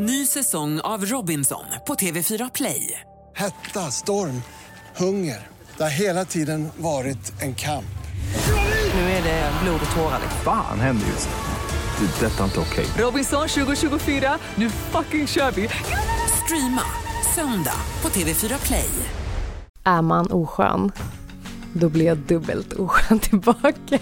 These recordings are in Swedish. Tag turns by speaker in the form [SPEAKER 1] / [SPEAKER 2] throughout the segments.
[SPEAKER 1] Ny säsong av Robinson på TV4 Play.
[SPEAKER 2] Hetta, storm, hunger. Det har hela tiden varit en kamp.
[SPEAKER 1] Nu är det blod och tårar.
[SPEAKER 3] Fan händer just nu. Det. är Detta är inte okej.
[SPEAKER 1] Robinson 2024, nu fucking kör vi! Streama söndag på TV4 Play.
[SPEAKER 4] Är man oskön, då blir jag dubbelt oskön tillbaka.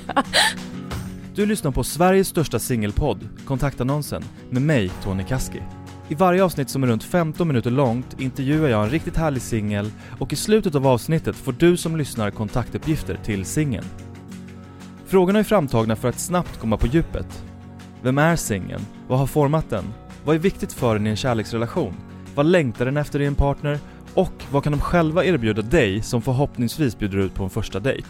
[SPEAKER 5] Du lyssnar på Sveriges största singelpodd, Kontaktannonsen, med mig, Tony Kaski. I varje avsnitt som är runt 15 minuter långt intervjuar jag en riktigt härlig singel och i slutet av avsnittet får du som lyssnar kontaktuppgifter till singeln. Frågorna är framtagna för att snabbt komma på djupet. Vem är singeln? Vad har format den? Vad är viktigt för den i en kärleksrelation? Vad längtar den efter i en partner? Och vad kan de själva erbjuda dig som förhoppningsvis bjuder ut på en första dejt?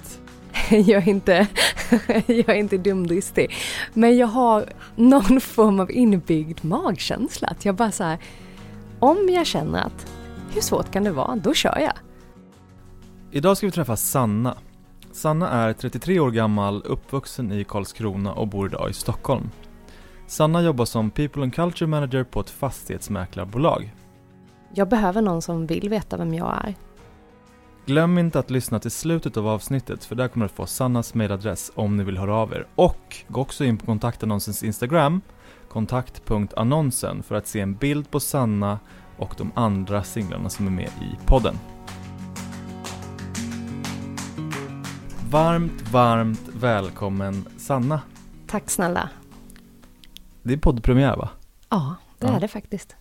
[SPEAKER 4] Jag är inte, jag är inte dumdristig. Men jag har någon form av inbyggd magkänsla. Att jag bara så här, om jag känner att hur svårt kan det vara, då kör jag.
[SPEAKER 5] Idag ska vi träffa Sanna. Sanna är 33 år gammal, uppvuxen i Karlskrona och bor idag i Stockholm. Sanna jobbar som People and Culture Manager på ett fastighetsmäklarbolag.
[SPEAKER 4] Jag behöver någon som vill veta vem jag är.
[SPEAKER 5] Glöm inte att lyssna till slutet av avsnittet för där kommer du få Sannas mailadress om ni vill höra av er. Och gå också in på kontaktannonsens Instagram, kontakt.annonsen, för att se en bild på Sanna och de andra singlarna som är med i podden. Varmt, varmt välkommen Sanna.
[SPEAKER 4] Tack snälla.
[SPEAKER 5] Det är poddpremiär va?
[SPEAKER 4] Ja, det
[SPEAKER 5] Ja.
[SPEAKER 4] är det faktiskt.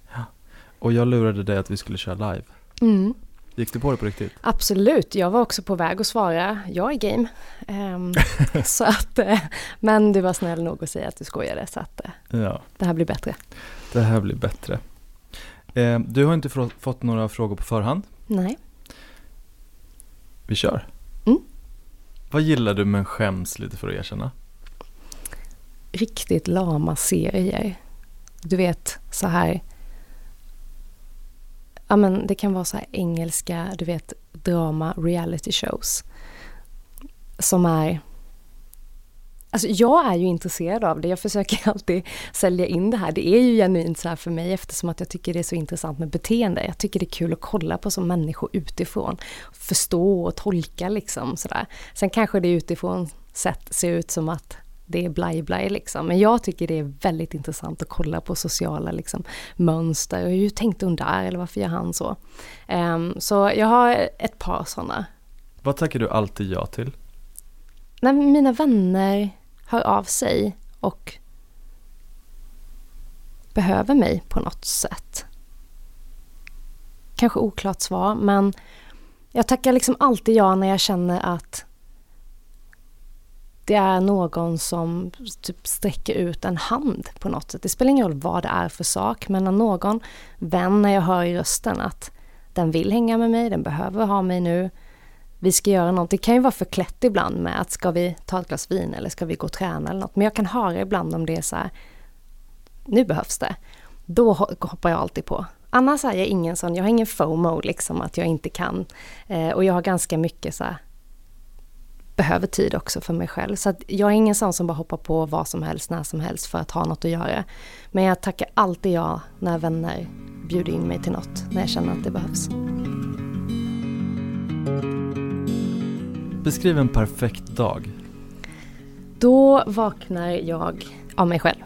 [SPEAKER 5] Och jag lurade dig att vi skulle köra live.
[SPEAKER 4] Mm,
[SPEAKER 5] Gick du på det på riktigt?
[SPEAKER 4] absolut, jag var också på väg att svara. Jag är game. Ehm, så att, eh, men du var snäll nog att säga att du skojade så att eh,
[SPEAKER 5] Ja,
[SPEAKER 4] det här blir bättre.
[SPEAKER 5] det här blir bättre. Eh, du har inte fått några frågor på förhand.
[SPEAKER 4] Nej.
[SPEAKER 5] Vi kör.
[SPEAKER 4] Mm.
[SPEAKER 5] Vad gillar du men skäms lite för att erkänna?
[SPEAKER 4] riktigt lama serier. Du vet så här. Ja men det kan vara så här engelska, du vet drama, reality shows. Som är... Alltså jag är ju intresserad av det. Jag försöker alltid sälja in det här. Det är ju genuint så här för mig eftersom att jag tycker det är så intressant med beteende. Jag tycker det är kul att kolla på som människor utifrån. Förstå och tolka liksom sådär. Sen kanske det utifrån sett ser ut som att det är blaj blaj liksom. Men jag tycker det är väldigt intressant att kolla på sociala liksom, mönster. Och hur tänkte hon där? Eller varför gör han så? Ehm, så jag har ett par sådana.
[SPEAKER 5] Vad tackar du alltid ja till?
[SPEAKER 4] När mina vänner hör av sig och behöver mig på något sätt. Kanske oklart svar, men jag tackar liksom alltid ja när jag känner att det är någon som typ sträcker ut en hand på något sätt. Det spelar ingen roll vad det är för sak, men när någon vän, när jag hör i rösten att den vill hänga med mig, den behöver ha mig nu, vi ska göra något. Det kan ju vara förklätt ibland med att ska vi ta ett glas vin eller ska vi gå och träna eller något. Men jag kan höra ibland om det är så här, nu behövs det. Då hoppar jag alltid på. Annars är jag ingen sån, jag har ingen FOMO liksom att jag inte kan. Eh, och jag har ganska mycket så här, behöver tid också för mig själv. Så att jag är ingen sån som bara hoppar på vad som helst, när som helst för att ha något att göra. Men jag tackar alltid ja när vänner bjuder in mig till något, när jag känner att det behövs.
[SPEAKER 5] Beskriv en perfekt dag.
[SPEAKER 4] Då vaknar jag av mig själv.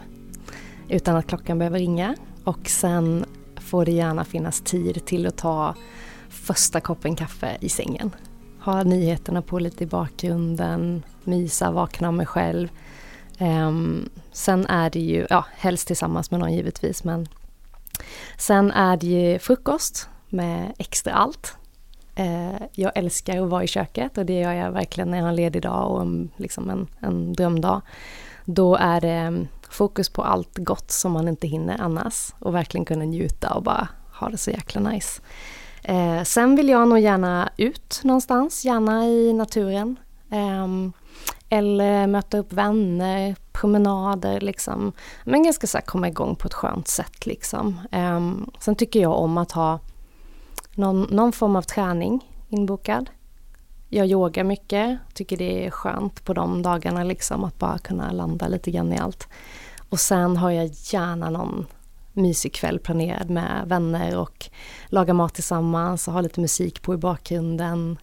[SPEAKER 4] Utan att klockan behöver ringa. Och sen får det gärna finnas tid till att ta första koppen kaffe i sängen. Ha nyheterna på lite i bakgrunden, mysa, vakna av mig själv. Um, sen är det ju, ja helst tillsammans med någon givetvis men Sen är det ju frukost med extra allt. Uh, jag älskar att vara i köket och det gör jag verkligen när jag har en ledig dag och en, liksom en, en drömdag. Då är det mm, fokus på allt gott som man inte hinner annars och verkligen kunna njuta och bara ha det så jäkla nice. Eh, sen vill jag nog gärna ut någonstans, gärna i naturen. Eh, eller möta upp vänner, promenader liksom. Men ganska så här komma igång på ett skönt sätt liksom. Eh, sen tycker jag om att ha någon, någon form av träning inbokad. Jag yogar mycket, tycker det är skönt på de dagarna liksom att bara kunna landa lite grann i allt. Och sen har jag gärna någon mysig kväll planerad med vänner och laga mat tillsammans och ha lite musik på i bakgrunden.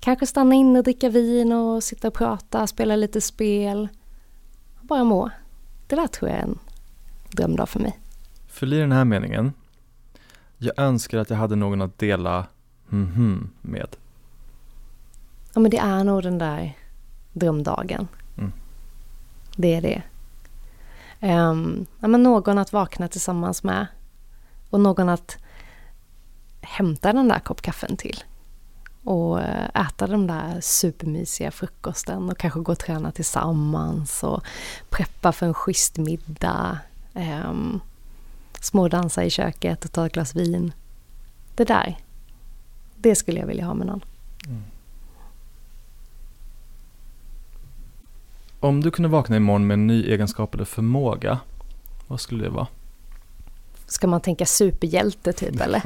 [SPEAKER 4] Kanske stanna in och dricka vin och sitta och prata, spela lite spel. Bara må. Det där tror jag är en drömdag för mig.
[SPEAKER 5] Fyll i den här meningen. Jag önskar att jag hade någon att dela mhm med.
[SPEAKER 4] Ja men det är nog den där drömdagen.
[SPEAKER 5] Mm.
[SPEAKER 4] Det är det. Um, ja, men någon att vakna tillsammans med. Och någon att hämta den där kopp kaffen till. Och eh, äta den där supermysiga frukosten och kanske gå och träna tillsammans och preppa för en schysst middag. Ehm, um, smådansa i köket och ta ett glas vin. Det där, det skulle jag vilja ha med någon.
[SPEAKER 5] Mm. Om du kunde vakna imorgon med en ny egenskap eller förmåga, vad skulle det vara?
[SPEAKER 4] Ska man tänka superhjälte typ eller?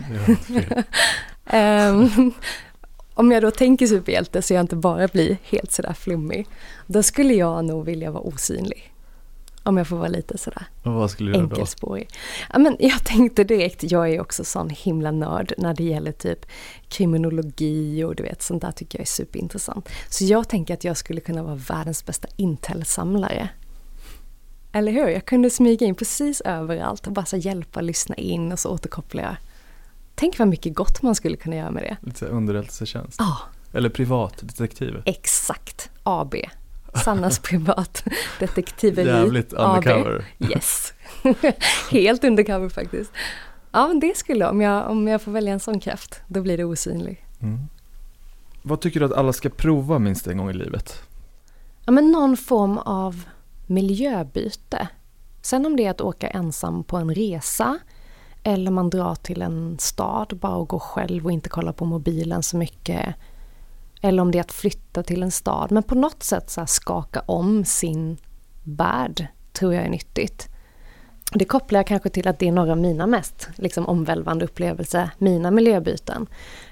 [SPEAKER 5] Ja,
[SPEAKER 4] um, om jag då tänker superhjälte så jag inte bara blir helt sådär flummig. Då skulle jag nog vilja vara osynlig. Om jag får vara lite sådär
[SPEAKER 5] Och vad skulle du då?
[SPEAKER 4] enkelspårig. Ja, men jag tänkte direkt, jag är också sån himla nörd när det gäller typ kriminologi och du vet sånt där tycker jag är superintressant. Så jag tänker att jag skulle kunna vara världens bästa Intel-samlare. Eller hur? Jag kunde smyga in precis överallt och bara så hjälpa lyssna in och så återkopplar jag. Tänk vad mycket gott man skulle kunna göra med det.
[SPEAKER 5] Lite underrättelsetjänst?
[SPEAKER 4] Ja,
[SPEAKER 5] Eller privatdetektiv?
[SPEAKER 4] exakt. AB. Sannas privatdetektiveri.
[SPEAKER 5] Jävligt
[SPEAKER 4] AB.
[SPEAKER 5] undercover.
[SPEAKER 4] Yes. Helt undercover faktiskt. Ja, men det skulle jag. Om jag, om jag får välja en sån kraft, då blir det osynlig.
[SPEAKER 5] Mm. Vad tycker du att alla ska prova minst en gång i livet?
[SPEAKER 4] Ja, men någon form av miljöbyte. Sen om det är att åka ensam på en resa eller man drar till en stad bara och går själv och inte kollar på mobilen så mycket. Eller om det är att flytta till en stad. Men på något sätt så skaka om sin värld tror jag är nyttigt. Det kopplar jag kanske till att det är några av mina mest liksom, omvälvande upplevelser, mina miljöbyten.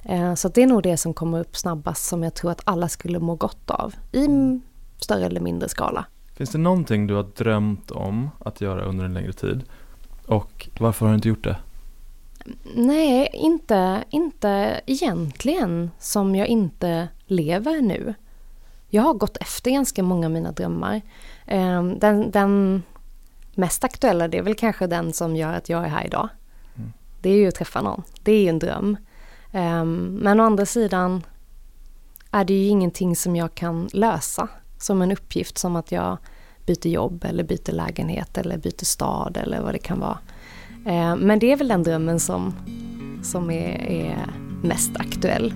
[SPEAKER 4] Eh, så det är nog det som kommer upp snabbast som jag tror att alla skulle må gott av i m- större eller mindre skala.
[SPEAKER 5] Finns det någonting du har drömt om att göra under en längre tid? Och varför har du inte gjort det?
[SPEAKER 4] Nej, inte, inte egentligen som jag inte lever nu. Jag har gått efter ganska många av mina drömmar. Eh, Den, den mest aktuella det är väl kanske den som gör att jag är här idag.
[SPEAKER 5] Mm.
[SPEAKER 4] Det är ju att träffa någon. Det är ju en dröm. Eh, Men å andra sidan är det ju ingenting som jag kan lösa som en uppgift som att jag byter jobb eller byter lägenhet eller byter stad eller vad det kan vara. Eh, Men det är väl den drömmen som, som är, är mest aktuell.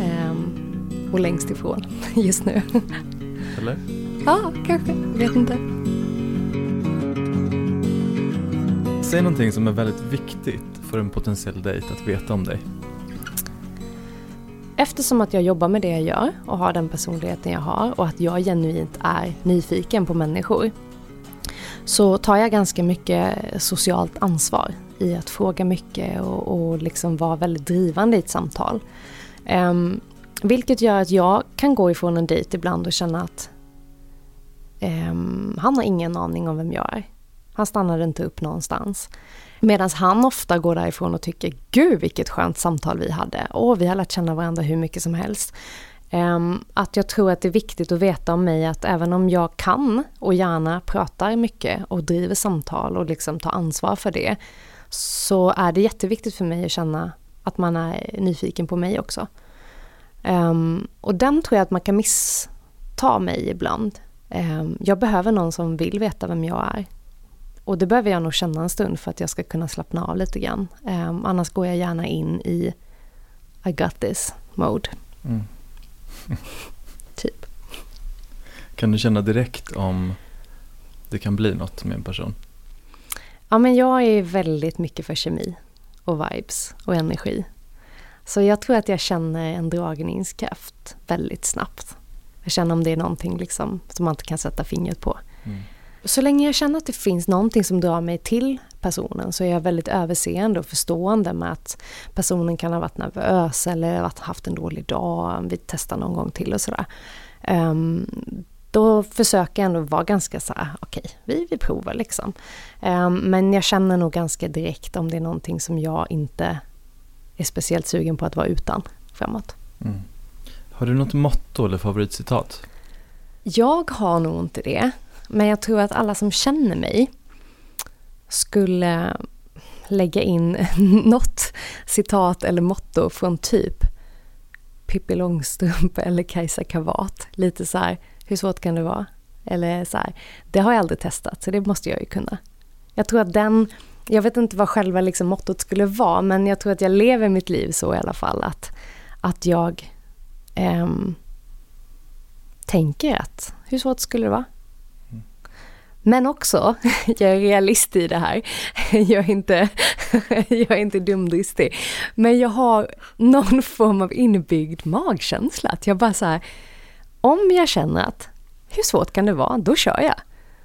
[SPEAKER 4] Ehm, Och längst ifrån just nu.
[SPEAKER 5] Eller?
[SPEAKER 4] Ja, kanske. Vet inte.
[SPEAKER 5] Säg någonting som är väldigt viktigt för en potentiell dejt att veta om dig.
[SPEAKER 4] Eftersom att jag jobbar med det jag gör och har den personligheten jag har och att jag genuint är nyfiken på människor så tar jag ganska mycket socialt ansvar i att fråga mycket och, och liksom vara väldigt drivande i ett samtal. Um, vilket gör att jag kan gå ifrån en dejt ibland och känna att um, han har ingen aning om vem jag är. Han stannade inte upp någonstans. Medan han ofta går därifrån och tycker Gud vilket skönt samtal vi hade. Och vi har lärt känna varandra hur mycket som helst. Ehm, att jag tror att det är viktigt att veta om mig att även om jag kan och gärna pratar mycket och driver samtal och liksom tar ansvar för det. Så är det jätteviktigt för mig att känna att man är nyfiken på mig också. Ehm, och den tror jag att man kan missta mig ibland. Ehm, jag behöver någon som vill veta vem jag är. Och det behöver jag nog känna en stund för att jag ska kunna slappna av lite grann. Annars går jag gärna in i I got this mode.
[SPEAKER 5] Mm.
[SPEAKER 4] Typ.
[SPEAKER 5] Kan du känna direkt om det kan bli något med en person?
[SPEAKER 4] Ja men jag är väldigt mycket för kemi och vibes och energi. Så jag tror att jag känner en dragningskraft väldigt snabbt. Jag känner om det är någonting liksom som man inte kan sätta fingret på.
[SPEAKER 5] Mm.
[SPEAKER 4] Så länge jag känner att det finns någonting som drar mig till personen så är jag väldigt överseende och förstående med att personen kan ha varit nervös eller haft en dålig dag, vi testar någon gång till och sådär. Ehm, då försöker jag ändå vara ganska så här, okej, okay, vi, vi provar liksom. Um, men jag känner nog ganska direkt om det är någonting som jag inte är speciellt sugen på att vara utan framåt. Mm.
[SPEAKER 5] Har du något motto eller favoritcitat?
[SPEAKER 4] Jag har nog inte det. Men jag tror att alla som känner mig skulle lägga in något citat eller motto från typ Pippi Långstrump eller Kajsa Kavat. Lite så här, hur svårt kan det vara? Eller så här, det har jag aldrig testat så det måste jag ju kunna. Jag tror att den, jag vet inte vad själva liksom mottot skulle vara men jag tror att jag lever mitt liv så i alla fall att, att jag ehm, tänker att hur svårt skulle det vara? Men också, jag är realist i det här. Jag är inte, jag är inte dumdristig. Men jag har någon form av inbyggd magkänsla. Att jag bara så här, om jag känner att hur svårt kan det vara, då kör jag.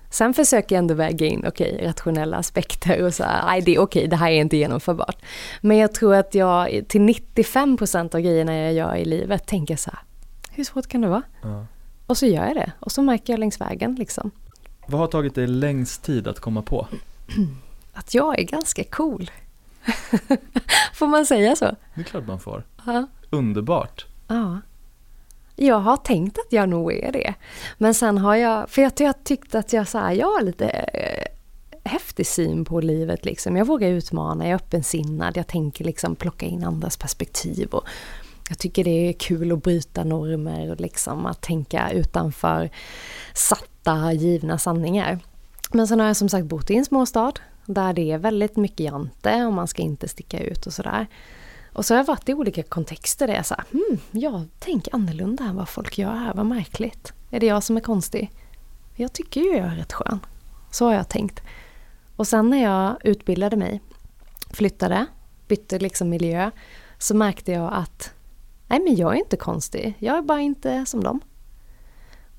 [SPEAKER 4] Sen försöker jag ändå väga in, okej, okay, rationella aspekter och så här, nej det är okej, okay, det här är inte genomförbart. Men jag tror att jag till 95% av grejerna jag gör i livet tänker så här, hur svårt kan det vara? Ja. Och så gör jag det. Och så märker jag längs vägen liksom.
[SPEAKER 5] Vad har tagit dig längst tid att komma på?
[SPEAKER 4] Att jag är ganska cool. får man säga så?
[SPEAKER 5] Det är klart man får. Ja. Underbart.
[SPEAKER 4] Ja. Jag har tänkt att jag nog är det. Men sen har jag, för jag, jag tyckt att jag, så här, jag har lite eh, häftig syn på livet. Liksom. Jag vågar utmana, jag är öppensinnad, jag tänker liksom plocka in andras perspektiv. Och jag tycker det är kul att bryta normer och liksom att tänka utanför satta, givna sanningar. Men sen har jag som sagt bott i en småstad där det är väldigt mycket jante och man ska inte sticka ut och sådär. Och så har jag varit i olika kontexter där jag sa, hmm, jag tänker annorlunda än vad folk gör här, vad märkligt. Är det jag som är konstig? Jag tycker ju jag är rätt skön. Så har jag tänkt. Och sen när jag utbildade mig, flyttade, bytte liksom miljö, så märkte jag att nej men jag är inte konstig, jag är bara inte som dem.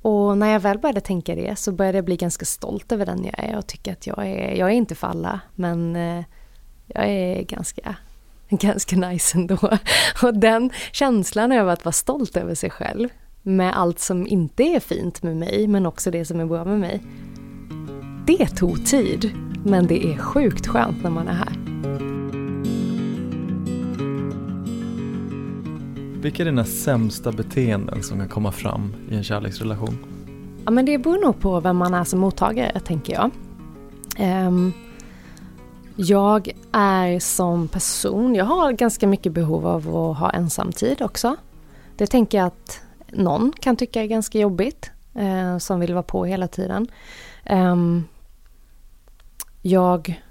[SPEAKER 4] Och när jag väl började tänka det så började jag bli ganska stolt över den jag är och tycka att jag är, jag är inte för alla men eh, jag är ganska, ganska nice ändå. Och den känslan över att vara stolt över sig själv med allt som inte är fint med mig men också det som är bra med mig. Det tog tid men det är sjukt skönt när man är här.
[SPEAKER 5] Vilka är dina sämsta beteenden som kan komma fram i en kärleksrelation?
[SPEAKER 4] Ja, men det beror nog på vem man är som mottagare, tänker jag. Um, jag är som person, jag har ganska mycket behov av att ha ensamtid också. Det tänker jag att någon kan tycka är ganska jobbigt, uh, som vill vara på hela tiden. Um, jag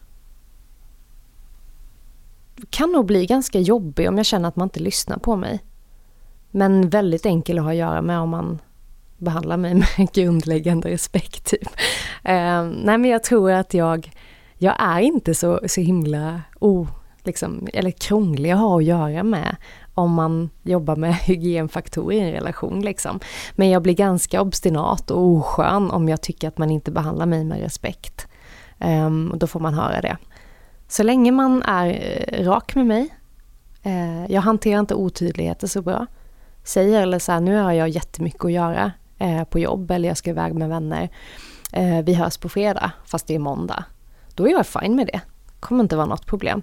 [SPEAKER 4] kan nog bli ganska jobbig om jag känner att man inte lyssnar på mig. Men väldigt enkel att ha att göra med om man behandlar mig med grundläggande respekt. Typ. Eh, nej men jag tror att jag, jag är inte så, så himla oh, liksom, eller krånglig att ha att göra med om man jobbar med hygienfaktorer i en relation. Liksom. Men jag blir ganska obstinat och oskön om jag tycker att man inte behandlar mig med respekt. Um, och då får man höra det. Så länge man är eh, rak med mig, uh, jag hanterar inte otydligheter så bra, säger eller så här, nu har jag jättemycket att göra eh, på jobb eller jag ska iväg med vänner. Eh, vi hörs på fredag fast det är måndag. Då är jag fine med det. kommer inte vara något problem.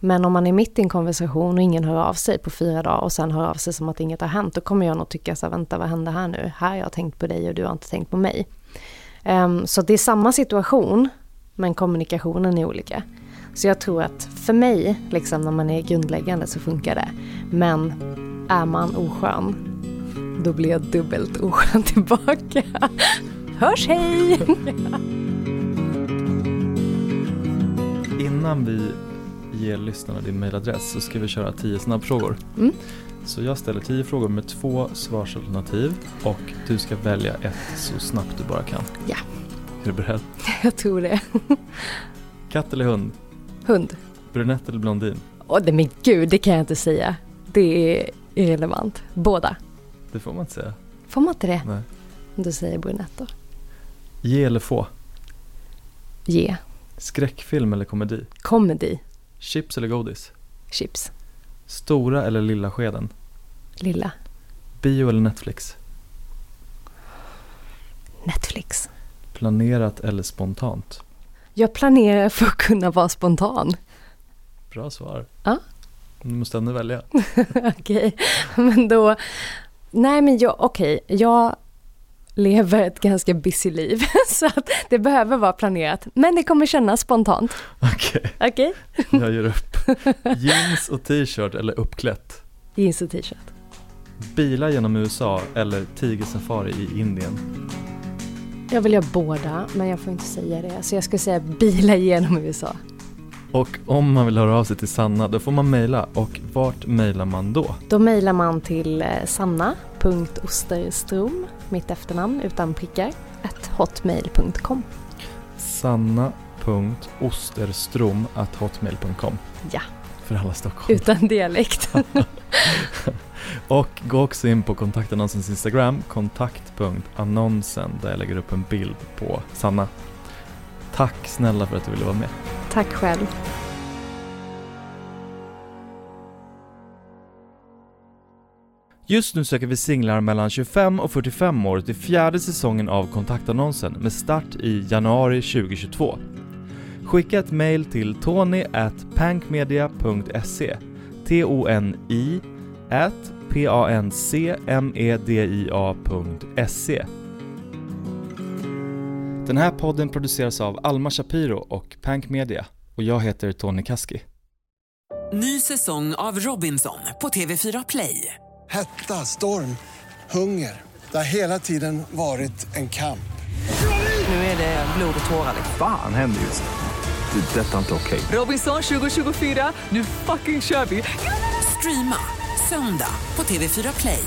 [SPEAKER 4] Men om man är mitt i en konversation och ingen hör av sig på fyra dagar och sen hör av sig som att inget har hänt, då kommer jag nog tycka så här, vänta vad händer här nu? Här har jag tänkt på dig och du har inte tänkt på mig. Um, så det är samma situation, men kommunikationen är olika. Så jag tror att för mig, liksom när man är grundläggande så funkar det. Men är man oskön, då blir jag dubbelt oskön tillbaka. Hörs hej!
[SPEAKER 5] Innan vi ger lyssnarna din mejladress så ska vi köra tio snabbfrågor. Mm. Så jag ställer tio frågor med två svarsalternativ och du ska välja ett så snabbt du bara kan.
[SPEAKER 4] Ja.
[SPEAKER 5] Är du beredd?
[SPEAKER 4] Jag tror det.
[SPEAKER 5] Katt eller hund?
[SPEAKER 4] Hund.
[SPEAKER 5] Brunett eller blondin?
[SPEAKER 4] Åh, oh, men gud, det kan jag inte säga. Det är irrelevant. Båda.
[SPEAKER 5] Det får man inte säga.
[SPEAKER 4] Får man inte det?
[SPEAKER 5] Nej.
[SPEAKER 4] Du säger brunett då.
[SPEAKER 5] Ge eller få?
[SPEAKER 4] Ge.
[SPEAKER 5] Skräckfilm eller komedi?
[SPEAKER 4] Komedi.
[SPEAKER 5] Chips eller godis?
[SPEAKER 4] Chips.
[SPEAKER 5] Stora eller lilla skeden?
[SPEAKER 4] Lilla.
[SPEAKER 5] Bio eller Netflix?
[SPEAKER 4] Netflix.
[SPEAKER 5] Planerat eller spontant?
[SPEAKER 4] Jag planerar för att kunna vara spontan.
[SPEAKER 5] Bra svar.
[SPEAKER 4] Ja.
[SPEAKER 5] Du måste ändå välja.
[SPEAKER 4] Okej, men då... Nej men jag, okej, jag lever ett ganska busy liv så att det behöver vara planerat. Men det kommer kännas spontant.
[SPEAKER 5] Okej,
[SPEAKER 4] Okej?
[SPEAKER 5] jag ger upp. Jeans och t-shirt eller uppklätt?
[SPEAKER 4] Jeans och t-shirt.
[SPEAKER 5] Bilar genom USA eller tigersafari i Indien?
[SPEAKER 4] Jag vill göra båda, men jag får inte säga det. Så jag skulle säga bilar genom USA.
[SPEAKER 5] Och om man vill höra av sig till Sanna, då får man mejla. Och vart mejlar man då?
[SPEAKER 4] Då mejlar man till eh, sanna.osterstrom, mitt efternamn utan prickar, hotmail.com.
[SPEAKER 5] sanna.osterstrom.hotmail.com
[SPEAKER 4] Ja,
[SPEAKER 5] För alla Stockholm.
[SPEAKER 4] utan dialekt.
[SPEAKER 5] Och gå också in på kontaktannonsens Instagram, kontakt.annonsen, där jag lägger upp en bild på Sanna. Tack snälla för att du ville vara med.
[SPEAKER 4] Tack själv.
[SPEAKER 5] Just nu söker vi singlar mellan 25 och 45 år till fjärde säsongen av kontaktannonsen med start i januari 2022. Skicka ett mail till tony at pankmedia.se T-O-N-I at p-a-n-c-m-e-d-i-a.se den här podden produceras av Alma Shapiro och Pank Media och jag heter Tony Kaski.
[SPEAKER 1] Ny säsong av Robinson på TV4 Play.
[SPEAKER 2] Hetta, storm, hunger. Det har hela tiden varit en kamp.
[SPEAKER 1] Nu är det blod och tårar.
[SPEAKER 3] Fan händer just nu. Det. är Detta är inte okej.
[SPEAKER 1] Robinson 2024, nu fucking kör vi! Streama söndag på TV4 Play.